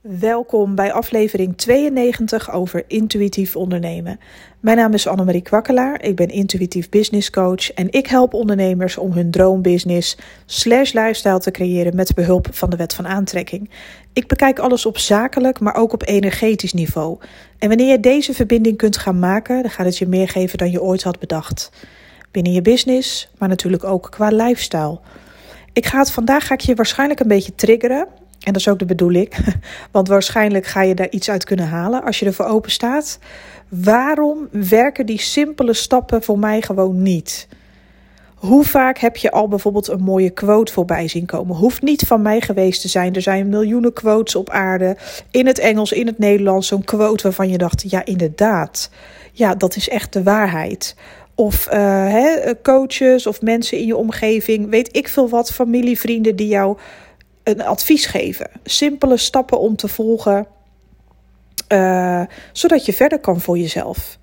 Welkom bij aflevering 92 over intuïtief ondernemen. Mijn naam is Annemarie Kwakkelaar, ik ben intuïtief business coach en ik help ondernemers om hun droombusiness slash lifestyle te creëren met behulp van de wet van aantrekking. Ik bekijk alles op zakelijk, maar ook op energetisch niveau. En wanneer je deze verbinding kunt gaan maken, dan gaat het je meer geven dan je ooit had bedacht. Binnen je business, maar natuurlijk ook qua lifestyle. Ik ga het vandaag ga ik je waarschijnlijk een beetje triggeren. En dat is ook de bedoeling. Want waarschijnlijk ga je daar iets uit kunnen halen als je ervoor open staat. Waarom werken die simpele stappen voor mij gewoon niet? Hoe vaak heb je al bijvoorbeeld een mooie quote voorbij zien komen? Hoeft niet van mij geweest te zijn. Er zijn miljoenen quotes op aarde. In het Engels, in het Nederlands. Zo'n quote waarvan je dacht: ja, inderdaad. Ja, dat is echt de waarheid. Of uh, coaches of mensen in je omgeving. Weet ik veel wat. Familie, vrienden die jou een advies geven. Simpele stappen om te volgen, uh, zodat je verder kan voor jezelf.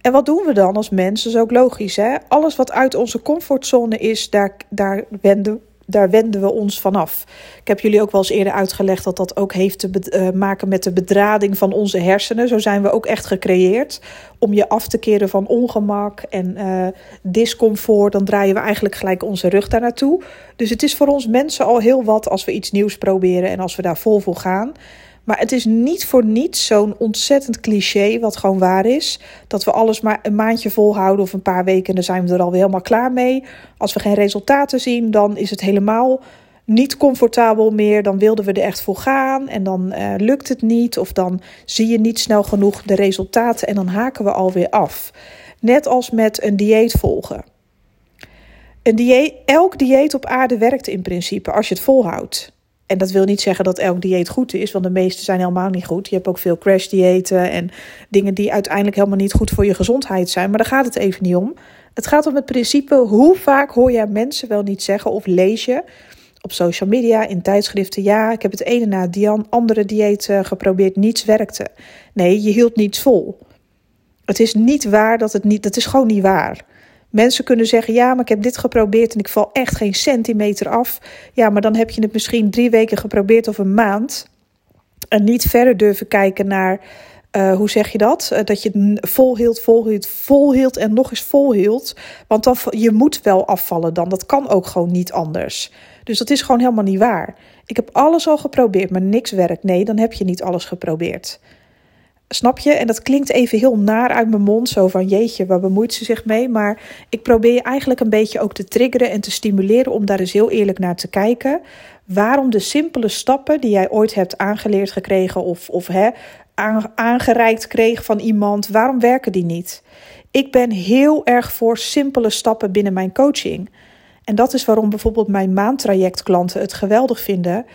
En wat doen we dan als mensen? Dat is ook logisch. Hè? Alles wat uit onze comfortzone is, daar, daar wenden daar wenden we ons vanaf. Ik heb jullie ook wel eens eerder uitgelegd dat dat ook heeft te uh, maken met de bedrading van onze hersenen. Zo zijn we ook echt gecreëerd om je af te keren van ongemak en uh, discomfort. Dan draaien we eigenlijk gelijk onze rug daar naartoe. Dus het is voor ons mensen al heel wat als we iets nieuws proberen en als we daar vol voor gaan. Maar het is niet voor niets zo'n ontzettend cliché, wat gewoon waar is. Dat we alles maar een maandje volhouden of een paar weken en dan zijn we er alweer helemaal klaar mee. Als we geen resultaten zien, dan is het helemaal niet comfortabel meer. Dan wilden we er echt voor gaan en dan uh, lukt het niet. Of dan zie je niet snel genoeg de resultaten en dan haken we alweer af. Net als met een dieet volgen. Een dieet, elk dieet op aarde werkt in principe als je het volhoudt. En dat wil niet zeggen dat elk dieet goed is, want de meeste zijn helemaal niet goed. Je hebt ook veel crash-diëten en dingen die uiteindelijk helemaal niet goed voor je gezondheid zijn. Maar daar gaat het even niet om. Het gaat om het principe: hoe vaak hoor je mensen wel niet zeggen of lees je op social media, in tijdschriften: ja, ik heb het ene na die andere dieet geprobeerd, niets werkte. Nee, je hield niets vol. Het is niet waar dat het niet, dat is gewoon niet waar. Mensen kunnen zeggen: Ja, maar ik heb dit geprobeerd en ik val echt geen centimeter af. Ja, maar dan heb je het misschien drie weken geprobeerd of een maand. En niet verder durven kijken naar. Uh, hoe zeg je dat? Uh, dat je het volhield, volhield, volhield en nog eens volhield. Want dan, je moet wel afvallen dan. Dat kan ook gewoon niet anders. Dus dat is gewoon helemaal niet waar. Ik heb alles al geprobeerd, maar niks werkt. Nee, dan heb je niet alles geprobeerd. Snap je? En dat klinkt even heel naar uit mijn mond. Zo van jeetje, waar bemoeit ze zich mee? Maar ik probeer je eigenlijk een beetje ook te triggeren en te stimuleren om daar eens heel eerlijk naar te kijken. Waarom de simpele stappen die jij ooit hebt aangeleerd gekregen of, of hè, aangereikt kreeg van iemand, waarom werken die niet? Ik ben heel erg voor simpele stappen binnen mijn coaching. En dat is waarom bijvoorbeeld mijn maandtrajectklanten het geweldig vinden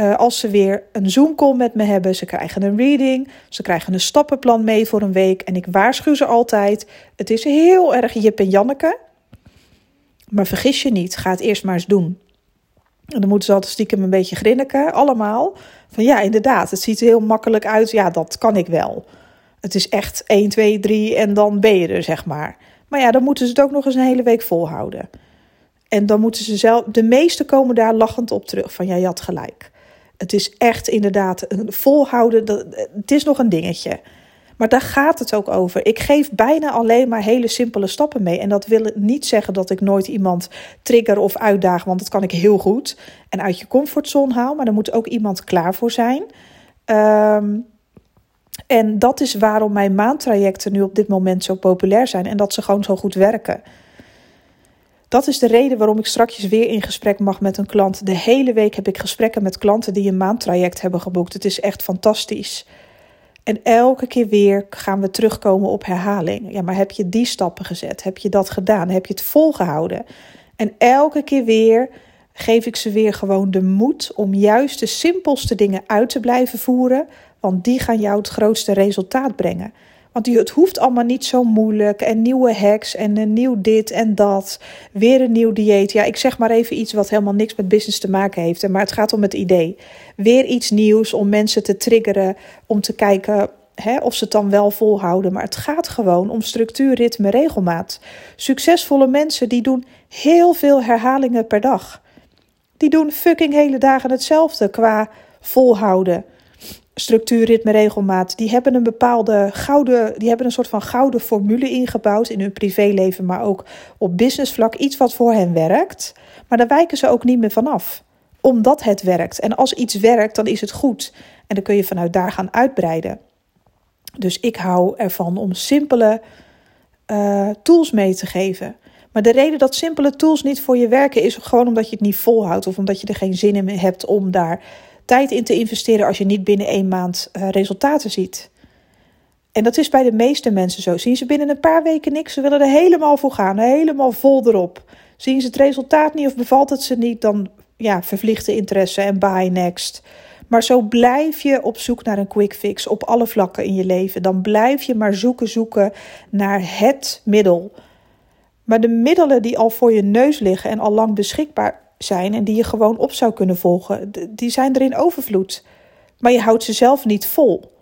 uh, als ze weer een Zoom-call met me hebben, ze krijgen een reading, ze krijgen een stappenplan mee voor een week. En ik waarschuw ze altijd: het is heel erg Jip en Janneke. Maar vergis je niet, ga het eerst maar eens doen. En dan moeten ze altijd stiekem een beetje grinniken, allemaal. Van ja, inderdaad, het ziet er heel makkelijk uit. Ja, dat kan ik wel. Het is echt 1, 2, 3 en dan ben je er, zeg maar. Maar ja, dan moeten ze het ook nog eens een hele week volhouden. En dan moeten ze zelf, de meesten komen daar lachend op terug van ja, je had gelijk. Het is echt inderdaad een volhouden. Dat, het is nog een dingetje. Maar daar gaat het ook over. Ik geef bijna alleen maar hele simpele stappen mee. En dat wil niet zeggen dat ik nooit iemand trigger of uitdaag, want dat kan ik heel goed. En uit je comfortzone haal, maar er moet ook iemand klaar voor zijn. Um, en dat is waarom mijn maandtrajecten nu op dit moment zo populair zijn en dat ze gewoon zo goed werken. Dat is de reden waarom ik straks weer in gesprek mag met een klant. De hele week heb ik gesprekken met klanten die een maandtraject hebben geboekt. Het is echt fantastisch. En elke keer weer gaan we terugkomen op herhaling. Ja, maar heb je die stappen gezet? Heb je dat gedaan? Heb je het volgehouden? En elke keer weer geef ik ze weer gewoon de moed om juist de simpelste dingen uit te blijven voeren, want die gaan jou het grootste resultaat brengen. Want het hoeft allemaal niet zo moeilijk. En nieuwe hacks en een nieuw dit en dat. Weer een nieuw dieet. Ja, ik zeg maar even iets wat helemaal niks met business te maken heeft. Maar het gaat om het idee. Weer iets nieuws om mensen te triggeren. Om te kijken hè, of ze het dan wel volhouden. Maar het gaat gewoon om structuur, ritme, regelmaat. Succesvolle mensen die doen heel veel herhalingen per dag. Die doen fucking hele dagen hetzelfde qua volhouden. Structuur, ritme, regelmaat, die hebben een bepaalde gouden, die hebben een soort van gouden formule ingebouwd in hun privéleven, maar ook op businessvlak. Iets wat voor hen werkt. Maar daar wijken ze ook niet meer vanaf. Omdat het werkt. En als iets werkt, dan is het goed. En dan kun je vanuit daar gaan uitbreiden. Dus ik hou ervan om simpele uh, tools mee te geven. Maar de reden dat simpele tools niet voor je werken is gewoon omdat je het niet volhoudt of omdat je er geen zin in hebt om daar tijd in te investeren als je niet binnen één maand uh, resultaten ziet. En dat is bij de meeste mensen zo. Zien ze binnen een paar weken niks, ze willen er helemaal voor gaan, helemaal vol erop. Zien ze het resultaat niet of bevalt het ze niet, dan ja, vervliegte interesse en buy next. Maar zo blijf je op zoek naar een quick fix op alle vlakken in je leven. Dan blijf je maar zoeken, zoeken naar het middel. Maar de middelen die al voor je neus liggen en al lang beschikbaar zijn en die je gewoon op zou kunnen volgen, die zijn er in overvloed. Maar je houdt ze zelf niet vol.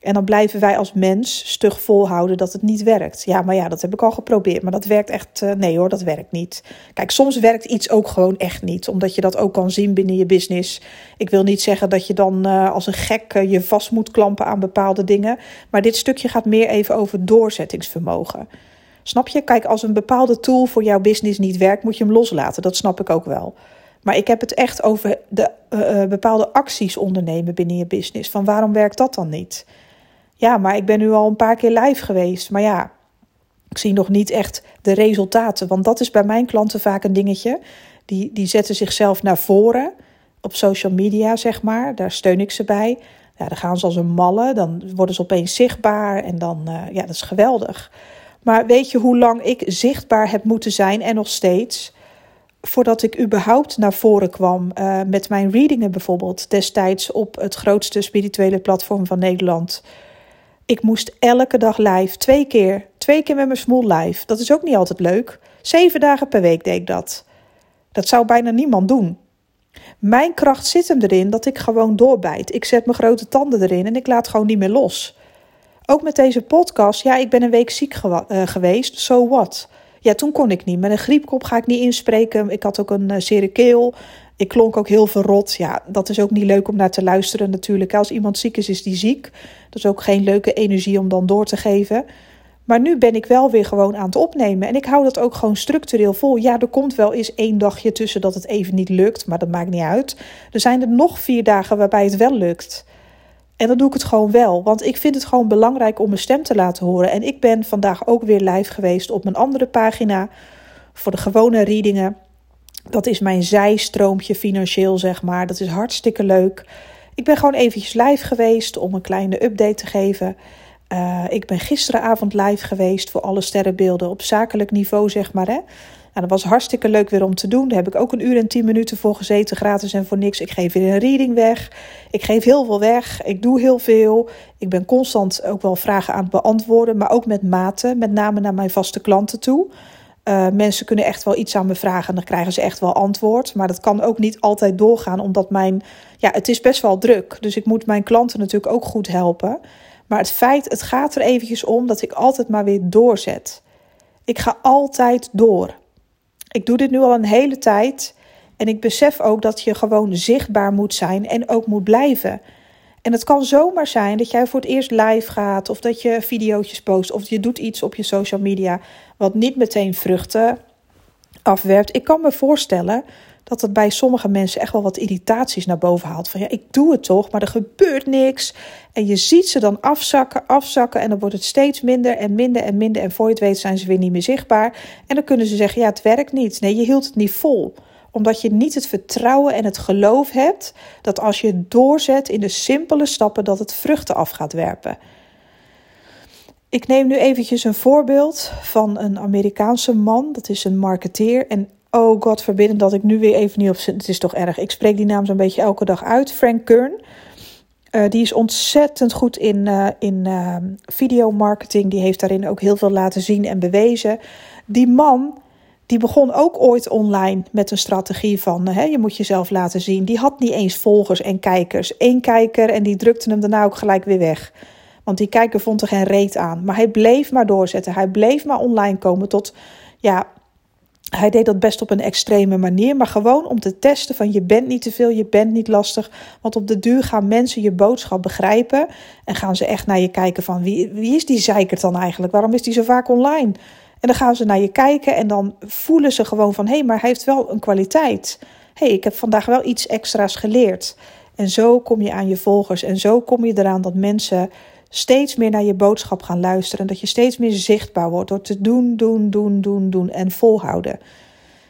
En dan blijven wij als mens stug volhouden dat het niet werkt. Ja, maar ja, dat heb ik al geprobeerd. Maar dat werkt echt. Uh, nee hoor, dat werkt niet. Kijk, soms werkt iets ook gewoon echt niet. Omdat je dat ook kan zien binnen je business. Ik wil niet zeggen dat je dan uh, als een gek uh, je vast moet klampen aan bepaalde dingen. Maar dit stukje gaat meer even over doorzettingsvermogen. Snap je? Kijk, als een bepaalde tool voor jouw business niet werkt, moet je hem loslaten. Dat snap ik ook wel. Maar ik heb het echt over de bepaalde acties ondernemen binnen je business. Van waarom werkt dat dan niet? Ja, maar ik ben nu al een paar keer live geweest. Maar ja, ik zie nog niet echt de resultaten. Want dat is bij mijn klanten vaak een dingetje. Die, die zetten zichzelf naar voren op social media, zeg maar. Daar steun ik ze bij. Ja, dan gaan ze als een malle. Dan worden ze opeens zichtbaar. En dan, uh, ja, dat is geweldig. Maar weet je hoe lang ik zichtbaar heb moeten zijn en nog steeds? Voordat ik überhaupt naar voren kwam uh, met mijn readingen bijvoorbeeld. Destijds op het grootste spirituele platform van Nederland. Ik moest elke dag live, twee keer. Twee keer met mijn smoel live. Dat is ook niet altijd leuk. Zeven dagen per week deed ik dat. Dat zou bijna niemand doen. Mijn kracht zit hem erin dat ik gewoon doorbijt. Ik zet mijn grote tanden erin en ik laat gewoon niet meer los. Ook met deze podcast, ja, ik ben een week ziek uh, geweest. So what? Ja, toen kon ik niet. Met een griepkop ga ik niet inspreken. Ik had ook een uh, zere keel. Ik klonk ook heel verrot. Ja, dat is ook niet leuk om naar te luisteren natuurlijk. Als iemand ziek is, is die ziek. Dat is ook geen leuke energie om dan door te geven. Maar nu ben ik wel weer gewoon aan het opnemen. En ik hou dat ook gewoon structureel vol. Ja, er komt wel eens één dagje tussen dat het even niet lukt. Maar dat maakt niet uit. Er zijn er nog vier dagen waarbij het wel lukt. En dan doe ik het gewoon wel. Want ik vind het gewoon belangrijk om mijn stem te laten horen. En ik ben vandaag ook weer live geweest op mijn andere pagina. Voor de gewone readingen. Dat is mijn zijstroompje financieel, zeg maar. Dat is hartstikke leuk. Ik ben gewoon eventjes live geweest om een kleine update te geven. Uh, ik ben gisteravond live geweest voor alle sterrenbeelden op zakelijk niveau, zeg maar. Hè? Nou, dat was hartstikke leuk weer om te doen. Daar heb ik ook een uur en tien minuten voor gezeten, gratis en voor niks. Ik geef weer een reading weg. Ik geef heel veel weg. Ik doe heel veel. Ik ben constant ook wel vragen aan het beantwoorden, maar ook met mate, met name naar mijn vaste klanten toe. Uh, mensen kunnen echt wel iets aan me vragen en dan krijgen ze echt wel antwoord. Maar dat kan ook niet altijd doorgaan, omdat mijn. Ja, het is best wel druk. Dus ik moet mijn klanten natuurlijk ook goed helpen. Maar het feit, het gaat er eventjes om dat ik altijd maar weer doorzet. Ik ga altijd door. Ik doe dit nu al een hele tijd. En ik besef ook dat je gewoon zichtbaar moet zijn en ook moet blijven. En het kan zomaar zijn dat jij voor het eerst live gaat, of dat je video's post, of je doet iets op je social media wat niet meteen vruchten afwerpt. Ik kan me voorstellen dat het bij sommige mensen echt wel wat irritaties naar boven haalt. Van ja, ik doe het toch, maar er gebeurt niks. En je ziet ze dan afzakken, afzakken en dan wordt het steeds minder en minder en minder. En voor je het weet zijn ze weer niet meer zichtbaar. En dan kunnen ze zeggen, ja, het werkt niet. Nee, je hield het niet vol omdat je niet het vertrouwen en het geloof hebt dat als je doorzet in de simpele stappen, dat het vruchten af gaat werpen. Ik neem nu eventjes een voorbeeld van een Amerikaanse man. Dat is een marketeer. En oh god verbidden dat ik nu weer even niet op zit. Het is toch erg. Ik spreek die naam zo'n beetje elke dag uit. Frank Kern. Uh, die is ontzettend goed in, uh, in uh, videomarketing. Die heeft daarin ook heel veel laten zien en bewezen. Die man die begon ook ooit online met een strategie van hè, je moet jezelf laten zien. Die had niet eens volgers en kijkers. Eén kijker en die drukte hem daarna ook gelijk weer weg. Want die kijker vond er geen reet aan. Maar hij bleef maar doorzetten. Hij bleef maar online komen tot, ja, Hij deed dat best op een extreme manier, maar gewoon om te testen van je bent niet te veel, je bent niet lastig. Want op de duur gaan mensen je boodschap begrijpen en gaan ze echt naar je kijken van wie, wie is die zeikert dan eigenlijk? Waarom is die zo vaak online? En dan gaan ze naar je kijken en dan voelen ze gewoon van hé, hey, maar hij heeft wel een kwaliteit. Hé, hey, ik heb vandaag wel iets extra's geleerd. En zo kom je aan je volgers en zo kom je eraan dat mensen steeds meer naar je boodschap gaan luisteren. En dat je steeds meer zichtbaar wordt door te doen, doen, doen, doen, doen en volhouden.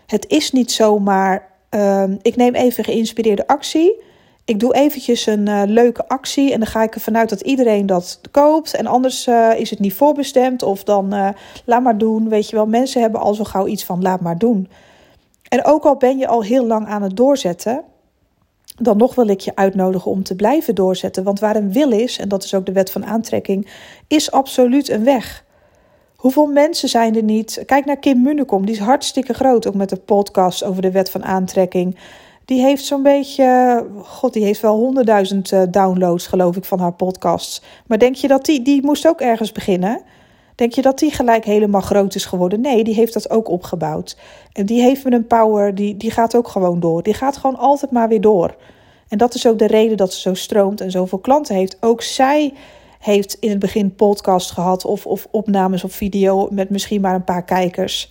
Het is niet zomaar, uh, ik neem even geïnspireerde actie. Ik doe eventjes een uh, leuke actie en dan ga ik ervan uit dat iedereen dat koopt. En anders uh, is het niet voorbestemd of dan uh, laat maar doen. Weet je wel, mensen hebben al zo gauw iets van laat maar doen. En ook al ben je al heel lang aan het doorzetten, dan nog wil ik je uitnodigen om te blijven doorzetten. Want waar een wil is, en dat is ook de wet van aantrekking, is absoluut een weg. Hoeveel mensen zijn er niet? Kijk naar Kim Munnekom, die is hartstikke groot, ook met de podcast over de wet van aantrekking. Die heeft zo'n beetje, god, die heeft wel honderdduizend eh, downloads, geloof ik, van haar podcasts. Maar denk je dat die, die moest ook ergens beginnen? Denk je dat die gelijk helemaal groot is geworden? Nee, die heeft dat ook opgebouwd. En die heeft me een power, die, die gaat ook gewoon door. Die gaat gewoon altijd maar weer door. En dat is ook de reden dat ze zo stroomt en zoveel klanten heeft. Ook zij heeft in het begin podcast gehad of, of opnames op video met misschien maar een paar kijkers.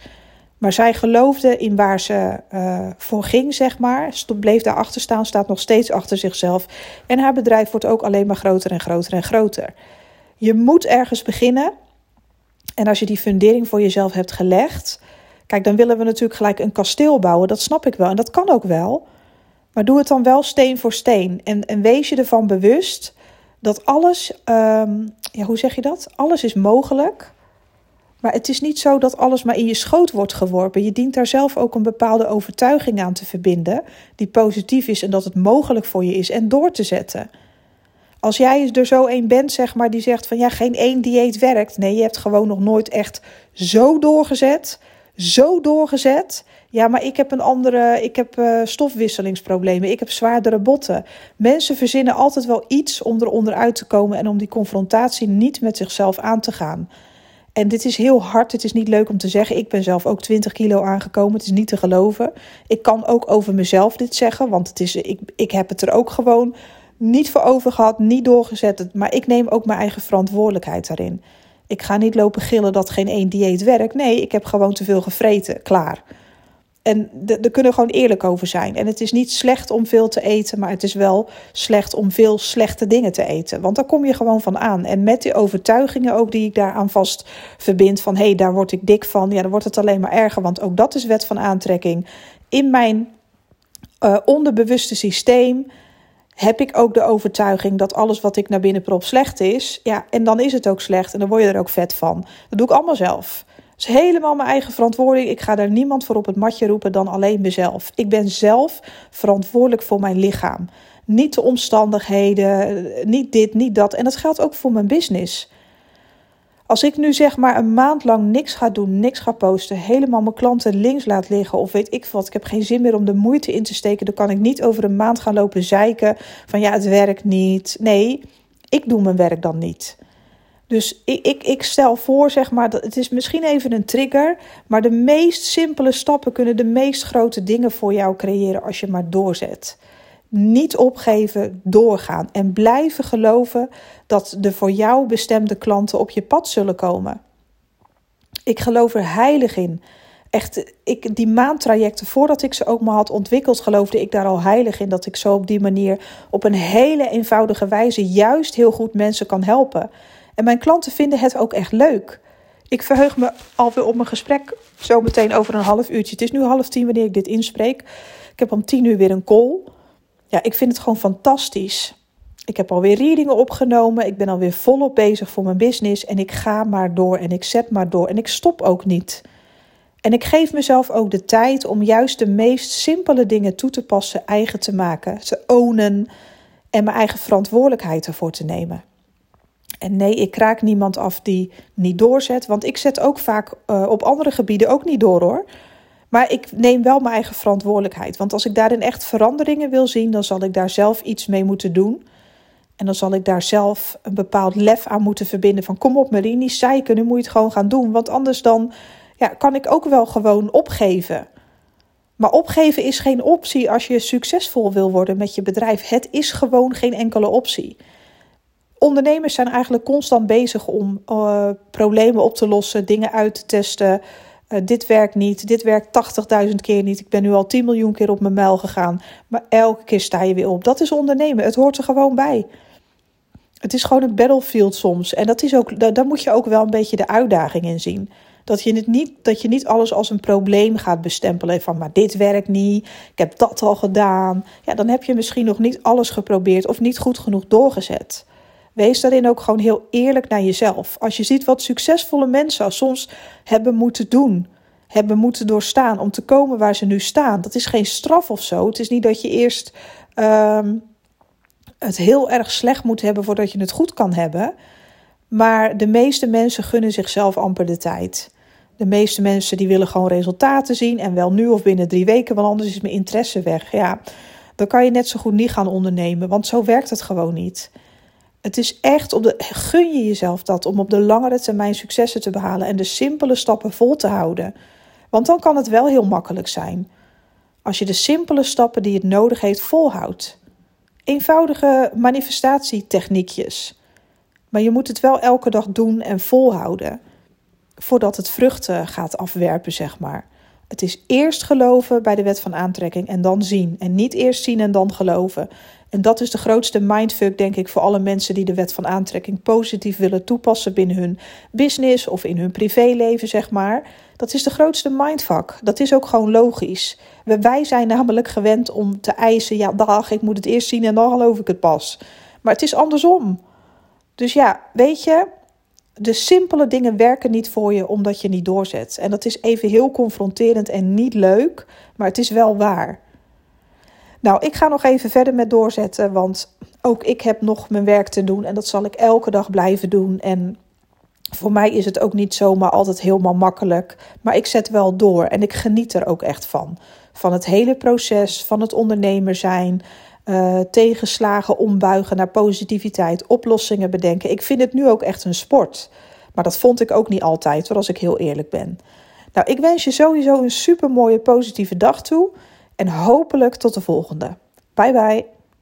Maar zij geloofde in waar ze uh, voor ging, zeg maar. Ze bleef daarachter staan, staat nog steeds achter zichzelf. En haar bedrijf wordt ook alleen maar groter en groter en groter. Je moet ergens beginnen. En als je die fundering voor jezelf hebt gelegd. Kijk, dan willen we natuurlijk gelijk een kasteel bouwen. Dat snap ik wel. En dat kan ook wel. Maar doe het dan wel steen voor steen. En, en wees je ervan bewust dat alles, um, ja, hoe zeg je dat? Alles is mogelijk. Maar het is niet zo dat alles maar in je schoot wordt geworpen. Je dient daar zelf ook een bepaalde overtuiging aan te verbinden, die positief is en dat het mogelijk voor je is en door te zetten. Als jij er zo een bent, zeg maar, die zegt van ja, geen één dieet werkt. Nee, je hebt gewoon nog nooit echt zo doorgezet, zo doorgezet. Ja, maar ik heb een andere, ik heb uh, stofwisselingsproblemen, ik heb zwaardere botten. Mensen verzinnen altijd wel iets om eronder uit te komen en om die confrontatie niet met zichzelf aan te gaan. En dit is heel hard, het is niet leuk om te zeggen. Ik ben zelf ook 20 kilo aangekomen, het is niet te geloven. Ik kan ook over mezelf dit zeggen, want het is, ik, ik heb het er ook gewoon niet voor over gehad, niet doorgezet. Maar ik neem ook mijn eigen verantwoordelijkheid daarin. Ik ga niet lopen gillen dat geen één dieet werkt. Nee, ik heb gewoon te veel gevreten, klaar. En daar kunnen we gewoon eerlijk over zijn. En het is niet slecht om veel te eten, maar het is wel slecht om veel slechte dingen te eten. Want daar kom je gewoon van aan. En met die overtuigingen ook die ik daaraan vast verbind van hé, hey, daar word ik dik van. Ja, dan wordt het alleen maar erger, want ook dat is wet van aantrekking. In mijn uh, onderbewuste systeem heb ik ook de overtuiging dat alles wat ik naar binnen prop slecht is. Ja, en dan is het ook slecht en dan word je er ook vet van. Dat doe ik allemaal zelf. Het is helemaal mijn eigen verantwoording. Ik ga daar niemand voor op het matje roepen dan alleen mezelf. Ik ben zelf verantwoordelijk voor mijn lichaam. Niet de omstandigheden, niet dit, niet dat. En dat geldt ook voor mijn business. Als ik nu zeg maar een maand lang niks ga doen, niks ga posten, helemaal mijn klanten links laat liggen of weet ik wat, ik heb geen zin meer om de moeite in te steken, dan kan ik niet over een maand gaan lopen zeiken van ja, het werkt niet. Nee, ik doe mijn werk dan niet. Dus ik, ik, ik stel voor, zeg maar, dat het is misschien even een trigger, maar de meest simpele stappen kunnen de meest grote dingen voor jou creëren als je maar doorzet. Niet opgeven, doorgaan en blijven geloven dat de voor jou bestemde klanten op je pad zullen komen. Ik geloof er heilig in. Echt, ik, die maandtrajecten, voordat ik ze ook maar had ontwikkeld, geloofde ik daar al heilig in dat ik zo op die manier op een hele eenvoudige wijze juist heel goed mensen kan helpen. En mijn klanten vinden het ook echt leuk. Ik verheug me alweer op mijn gesprek zo meteen over een half uurtje. Het is nu half tien wanneer ik dit inspreek. Ik heb om tien uur weer een call. Ja, ik vind het gewoon fantastisch. Ik heb alweer readingen opgenomen. Ik ben alweer volop bezig voor mijn business. En ik ga maar door en ik zet maar door. En ik stop ook niet. En ik geef mezelf ook de tijd om juist de meest simpele dingen toe te passen, eigen te maken, te ownen en mijn eigen verantwoordelijkheid ervoor te nemen. En nee, ik kraak niemand af die niet doorzet. Want ik zet ook vaak uh, op andere gebieden ook niet door hoor. Maar ik neem wel mijn eigen verantwoordelijkheid. Want als ik daarin echt veranderingen wil zien, dan zal ik daar zelf iets mee moeten doen. En dan zal ik daar zelf een bepaald lef aan moeten verbinden. Van kom op Marie, niet zeiken, nu moet je het gewoon gaan doen. Want anders dan, ja, kan ik ook wel gewoon opgeven. Maar opgeven is geen optie als je succesvol wil worden met je bedrijf. Het is gewoon geen enkele optie. Ondernemers zijn eigenlijk constant bezig om uh, problemen op te lossen, dingen uit te testen. Uh, dit werkt niet, dit werkt 80.000 keer niet. Ik ben nu al 10 miljoen keer op mijn mijl gegaan. Maar elke keer sta je weer op. Dat is ondernemen. Het hoort er gewoon bij. Het is gewoon een battlefield soms. En dat is ook, daar moet je ook wel een beetje de uitdaging in zien. Dat je, het niet, dat je niet alles als een probleem gaat bestempelen. Van, maar dit werkt niet. Ik heb dat al gedaan. Ja, dan heb je misschien nog niet alles geprobeerd of niet goed genoeg doorgezet. Wees daarin ook gewoon heel eerlijk naar jezelf. Als je ziet wat succesvolle mensen soms hebben moeten doen, hebben moeten doorstaan om te komen waar ze nu staan. Dat is geen straf of zo. Het is niet dat je eerst um, het heel erg slecht moet hebben voordat je het goed kan hebben. Maar de meeste mensen gunnen zichzelf amper de tijd. De meeste mensen die willen gewoon resultaten zien en wel nu of binnen drie weken, want anders is mijn interesse weg. Ja, dan kan je net zo goed niet gaan ondernemen, want zo werkt het gewoon niet. Het is echt op de, gun je jezelf dat om op de langere termijn successen te behalen en de simpele stappen vol te houden. Want dan kan het wel heel makkelijk zijn. Als je de simpele stappen die het nodig heeft volhoudt. Eenvoudige manifestatietechniekjes. Maar je moet het wel elke dag doen en volhouden. Voordat het vruchten gaat afwerpen, zeg maar. Het is eerst geloven bij de wet van aantrekking en dan zien. En niet eerst zien en dan geloven. En dat is de grootste mindfuck, denk ik, voor alle mensen die de wet van aantrekking positief willen toepassen binnen hun business of in hun privéleven, zeg maar. Dat is de grootste mindfuck. Dat is ook gewoon logisch. Wij zijn namelijk gewend om te eisen: ja, dag, ik moet het eerst zien en dan geloof ik het pas. Maar het is andersom. Dus ja, weet je, de simpele dingen werken niet voor je omdat je niet doorzet. En dat is even heel confronterend en niet leuk, maar het is wel waar. Nou, ik ga nog even verder met doorzetten, want ook ik heb nog mijn werk te doen en dat zal ik elke dag blijven doen. En voor mij is het ook niet zomaar altijd helemaal makkelijk, maar ik zet wel door en ik geniet er ook echt van. Van het hele proces, van het ondernemer zijn, uh, tegenslagen ombuigen naar positiviteit, oplossingen bedenken. Ik vind het nu ook echt een sport. Maar dat vond ik ook niet altijd, hoor, als ik heel eerlijk ben. Nou, ik wens je sowieso een super mooie positieve dag toe. En hopelijk tot de volgende. Bye bye.